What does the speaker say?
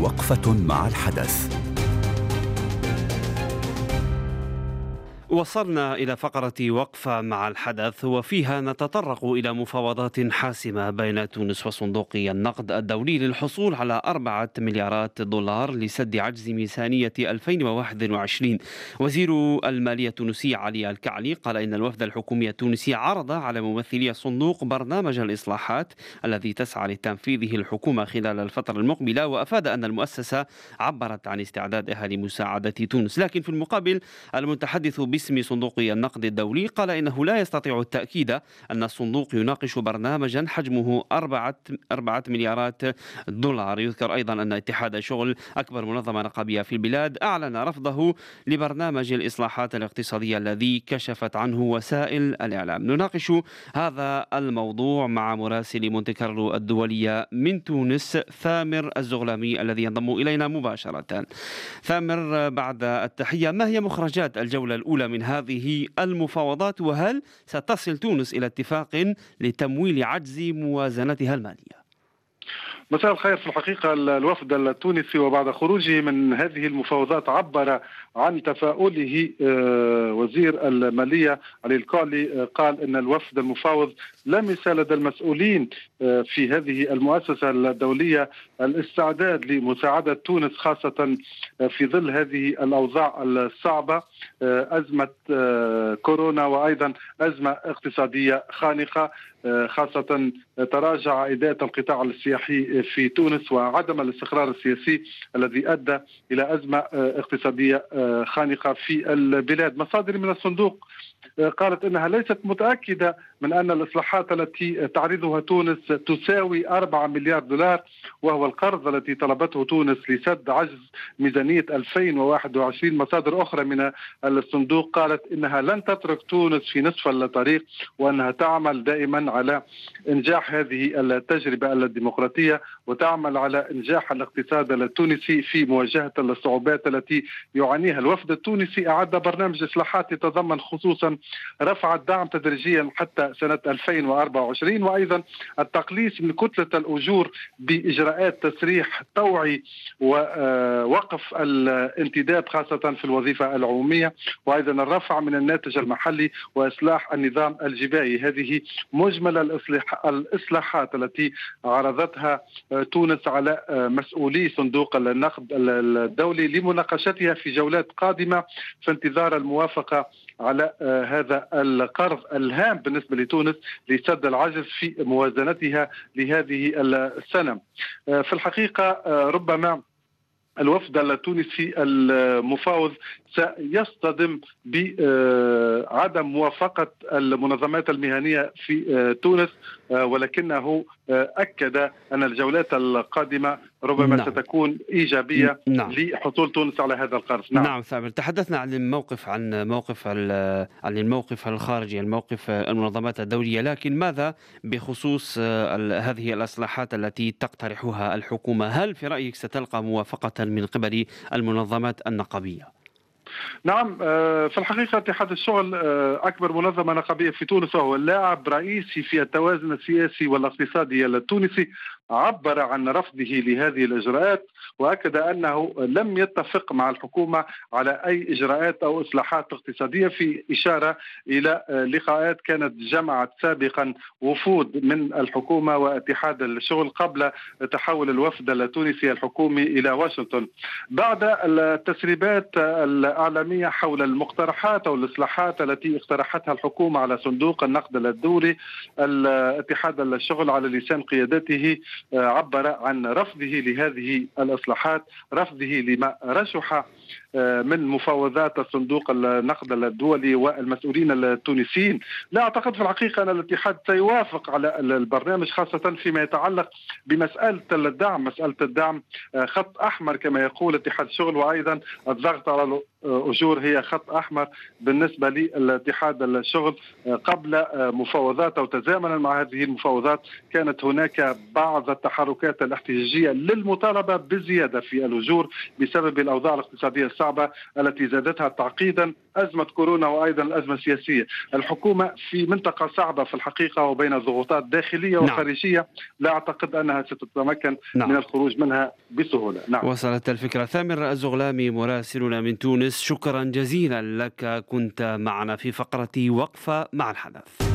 وقفة مع الحدث. وصلنا إلى فقرة وقفة مع الحدث وفيها نتطرق إلى مفاوضات حاسمة بين تونس وصندوق النقد الدولي للحصول على أربعة مليارات دولار لسد عجز ميزانية 2021 وزير المالية التونسي علي الكعلي قال إن الوفد الحكومي التونسي عرض على ممثلي الصندوق برنامج الإصلاحات الذي تسعى لتنفيذه الحكومة خلال الفترة المقبلة وأفاد أن المؤسسة عبرت عن استعدادها لمساعدة تونس. لكن في المقابل المتحدث باسم صندوق النقد الدولي قال إنه لا يستطيع التأكيد أن الصندوق يناقش برنامجا حجمه أربعة, أربعة مليارات دولار. يذكر أيضا أن اتحاد الشغل أكبر منظمة نقابية في البلاد أعلن رفضه لبرنامج الإصلاحات الاقتصادية الذي كشفت عنه وسائل الإعلام. نناقش هذا الموضوع مع مراسل مونتي كارلو الدولية من تونس ثامر الزغلامي الذي ينضم إلينا مباشرة. ثامر بعد التحية ما هي مخرجات الجولة الأولى من هذه المفاوضات وهل ستصل تونس إلى اتفاق لتمويل عجز موازنتها المالية؟ مساء الخير في الحقيقة الوفد التونسي وبعد خروجه من هذه المفاوضات عبر عن تفاؤله آه، وزير المالية علي الكعلي آه، قال أن الوفد المفاوض لمس لدى المسؤولين آه، في هذه المؤسسة الدولية الاستعداد لمساعدة تونس خاصة في ظل هذه الأوضاع الصعبة أزمة كورونا وأيضا أزمة اقتصادية خانقة. خاصة تراجع عائدات القطاع السياحي في تونس وعدم الاستقرار السياسي الذي أدى إلى أزمة اقتصادية خانقة في البلاد. مصادر من الصندوق قالت إنها ليست متأكدة من أن الإصلاحات التي تعرضها تونس تساوي 4 مليار دولار وهو القرض التي طلبته تونس لسد عجز ميزانية 2021 مصادر أخرى من الصندوق قالت إنها لن تترك تونس في نصف الطريق وأنها تعمل دائما على إنجاح هذه التجربة الديمقراطية وتعمل على إنجاح الاقتصاد التونسي في مواجهة الصعوبات التي يعانيها. الوفد التونسي أعد برنامج إصلاحات يتضمن خصوصا رفع الدعم تدريجيا حتى سنة 2024 وأيضا التقليص من كتلة الأجور بإجراءات تسريح طوعي ووقف الانتداب خاصة في الوظيفة العمومية وأيضا الرفع من الناتج المحلي وإصلاح النظام الجبائي. هذه مجمل الإصلاحات التي عرضتها تونس على مسؤولي صندوق النقد الدولي لمناقشتها في جولات قادمة في انتظار الموافقة على هذا القرض الهام بالنسبة لتونس لسد العجز في موازنتها لهذه السنة. في الحقيقة ربما الوفد التونسي المفاوض سيصطدم بعدم موافقة المنظمات المهنية في تونس ولكنه أكد أن الجولات القادمة ربما نعم. ستكون إيجابية نعم. لحصول تونس على هذا القرض نعم, نعم ثابر تحدثنا عن الموقف عن موقف عن الموقف الخارجي الموقف المنظمات الدولية لكن ماذا بخصوص هذه الإصلاحات التي تقترحها الحكومة هل في رأيك ستلقى موافقة من قبل المنظمات النقابية؟ نعم آه، في الحقيقة اتحاد الشغل آه، أكبر منظمة نقابية في تونس وهو لاعب رئيسي في التوازن السياسي والاقتصادي التونسي عبر عن رفضه لهذه الإجراءات وأكد أنه لم يتفق مع الحكومة على أي إجراءات أو إصلاحات اقتصادية في إشارة إلى آه، لقاءات كانت جمعت سابقا وفود من الحكومة واتحاد الشغل قبل تحول الوفد التونسي الحكومي إلى واشنطن. بعد التسريبات الإعلامية حول المقترحات أو الإصلاحات التي اقترحتها الحكومة على صندوق النقد الدولي اتحاد الشغل على لسان قيادته عبر عن رفضه لهذه الإصلاحات رفضه لما رشح من مفاوضات الصندوق النقد الدولي والمسؤولين التونسيين. لا أعتقد في الحقيقة أن الاتحاد سيوافق على البرنامج خاصة فيما يتعلق بمسألة الدعم. مسألة الدعم آه، خط أحمر كما يقول اتحاد الشغل وأيضا الضغط على أجور هي خط أحمر بالنسبة للاتحاد الشغل. قبل مفاوضات أو تزامنا مع هذه المفاوضات كانت هناك بعض التحركات الاحتجاجية للمطالبة بزيادة في الأجور بسبب الأوضاع الاقتصادية الصعبة التي زادتها تعقيدا أزمة كورونا وأيضا الأزمة السياسية الحكومة في منطقة صعبة في الحقيقة وبين ضغوطات داخلية نعم. وخارجية لا أعتقد أنها ستتمكن نعم. من الخروج منها بسهولة نعم. وصلت الفكرة ثامر الزغلامي مراسلنا من تونس شكرا جزيلا لك كنت معنا في فقرة وقفة مع الحدث